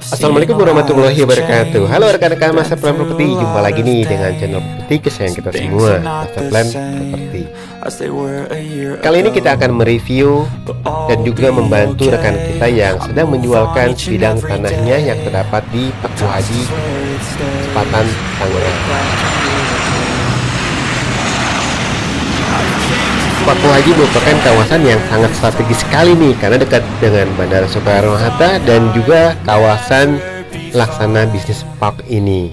Assalamualaikum warahmatullahi wabarakatuh. Halo rekan-rekan Masa Plan Property Jumpa lagi nih dengan channel properti kesayangan kita semua Masa Plan Property Kali ini kita akan mereview dan juga membantu rekan kita yang sedang menjualkan bidang tanahnya yang terdapat di Paku Haji, Sepatan, Tangerang Paku Haji merupakan kawasan yang sangat strategis sekali nih karena dekat dengan Bandara Soekarno-Hatta dan juga kawasan laksana bisnis park ini.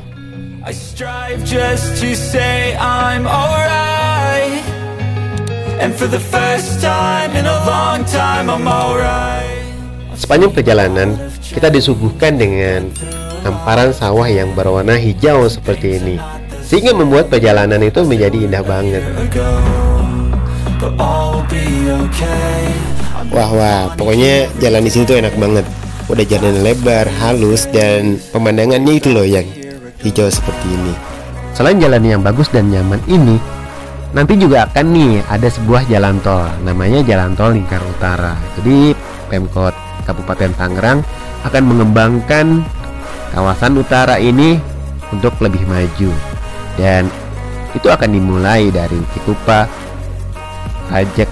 I strive just to say I'm alright And for the first time in a long time I'm alright Sepanjang perjalanan, kita disuguhkan dengan hamparan sawah yang berwarna hijau seperti ini. Sehingga membuat perjalanan itu menjadi indah banget. Wah wah, pokoknya jalan di sini tuh enak banget. Udah jalan lebar, halus dan pemandangannya itu loh yang hijau seperti ini. Selain jalan yang bagus dan nyaman ini, nanti juga akan nih ada sebuah jalan tol, namanya Jalan Tol Lingkar Utara. Jadi Pemkot Kabupaten Tangerang akan mengembangkan kawasan utara ini untuk lebih maju dan itu akan dimulai dari Cikupa, Ajak,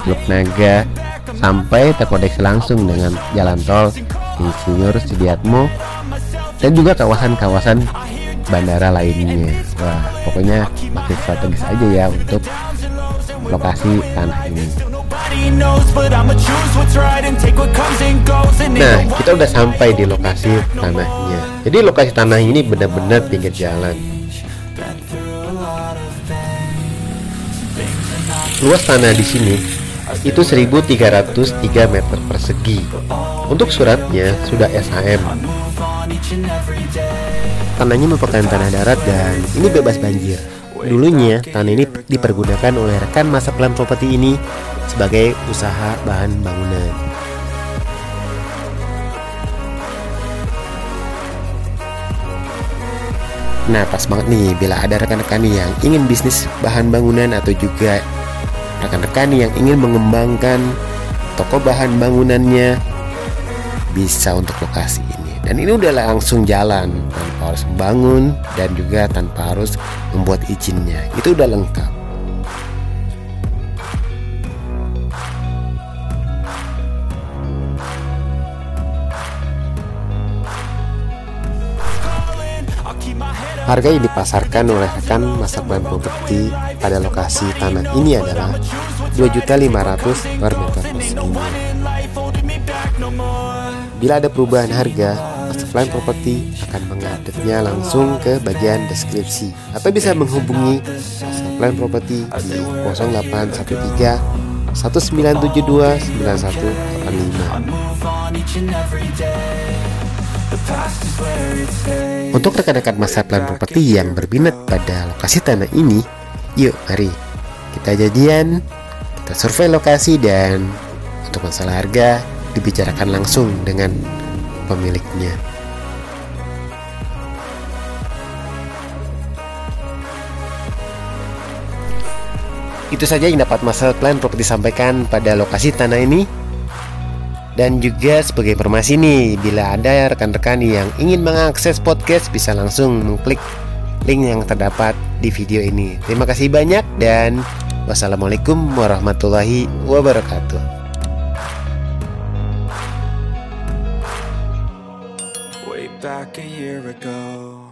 Teluk Naga, sampai terkoneksi langsung dengan jalan tol Insinyur Sudiatmo dan juga kawasan-kawasan bandara lainnya. Wah, pokoknya makin strategis aja ya untuk lokasi tanah ini. Nah, kita udah sampai di lokasi tanahnya. Jadi lokasi tanah ini benar-benar pinggir jalan. Luas tanah di sini itu 1303 meter persegi. Untuk suratnya sudah SHM. Tanahnya merupakan tanah darat dan ini bebas banjir. Dulunya tanah ini dipergunakan oleh rekan masa plan properti ini sebagai usaha bahan bangunan. Nah pas banget nih bila ada rekan-rekan yang ingin bisnis bahan bangunan atau juga rekan-rekan yang ingin mengembangkan toko bahan bangunannya bisa untuk lokasi ini. Dan ini udah langsung jalan tanpa harus membangun dan juga tanpa harus membuat izinnya. Itu udah lengkap Harga yang dipasarkan oleh rekan masa plan properti pada lokasi tanah ini adalah 2.500 per meter perseginya. Bila ada perubahan harga, Master Plan Property akan mengupdate-nya langsung ke bagian deskripsi atau bisa menghubungi Master Plan Property di 0813 1972 9185. Untuk rekan-rekan masa plan properti yang berminat pada lokasi tanah ini, yuk mari kita jadian, kita survei lokasi dan untuk masalah harga dibicarakan langsung dengan pemiliknya. Itu saja yang dapat masalah plan properti sampaikan pada lokasi tanah ini. Dan juga sebagai informasi nih, bila ada rekan-rekan yang ingin mengakses podcast bisa langsung mengklik link yang terdapat di video ini. Terima kasih banyak dan wassalamualaikum warahmatullahi wabarakatuh. Back a year ago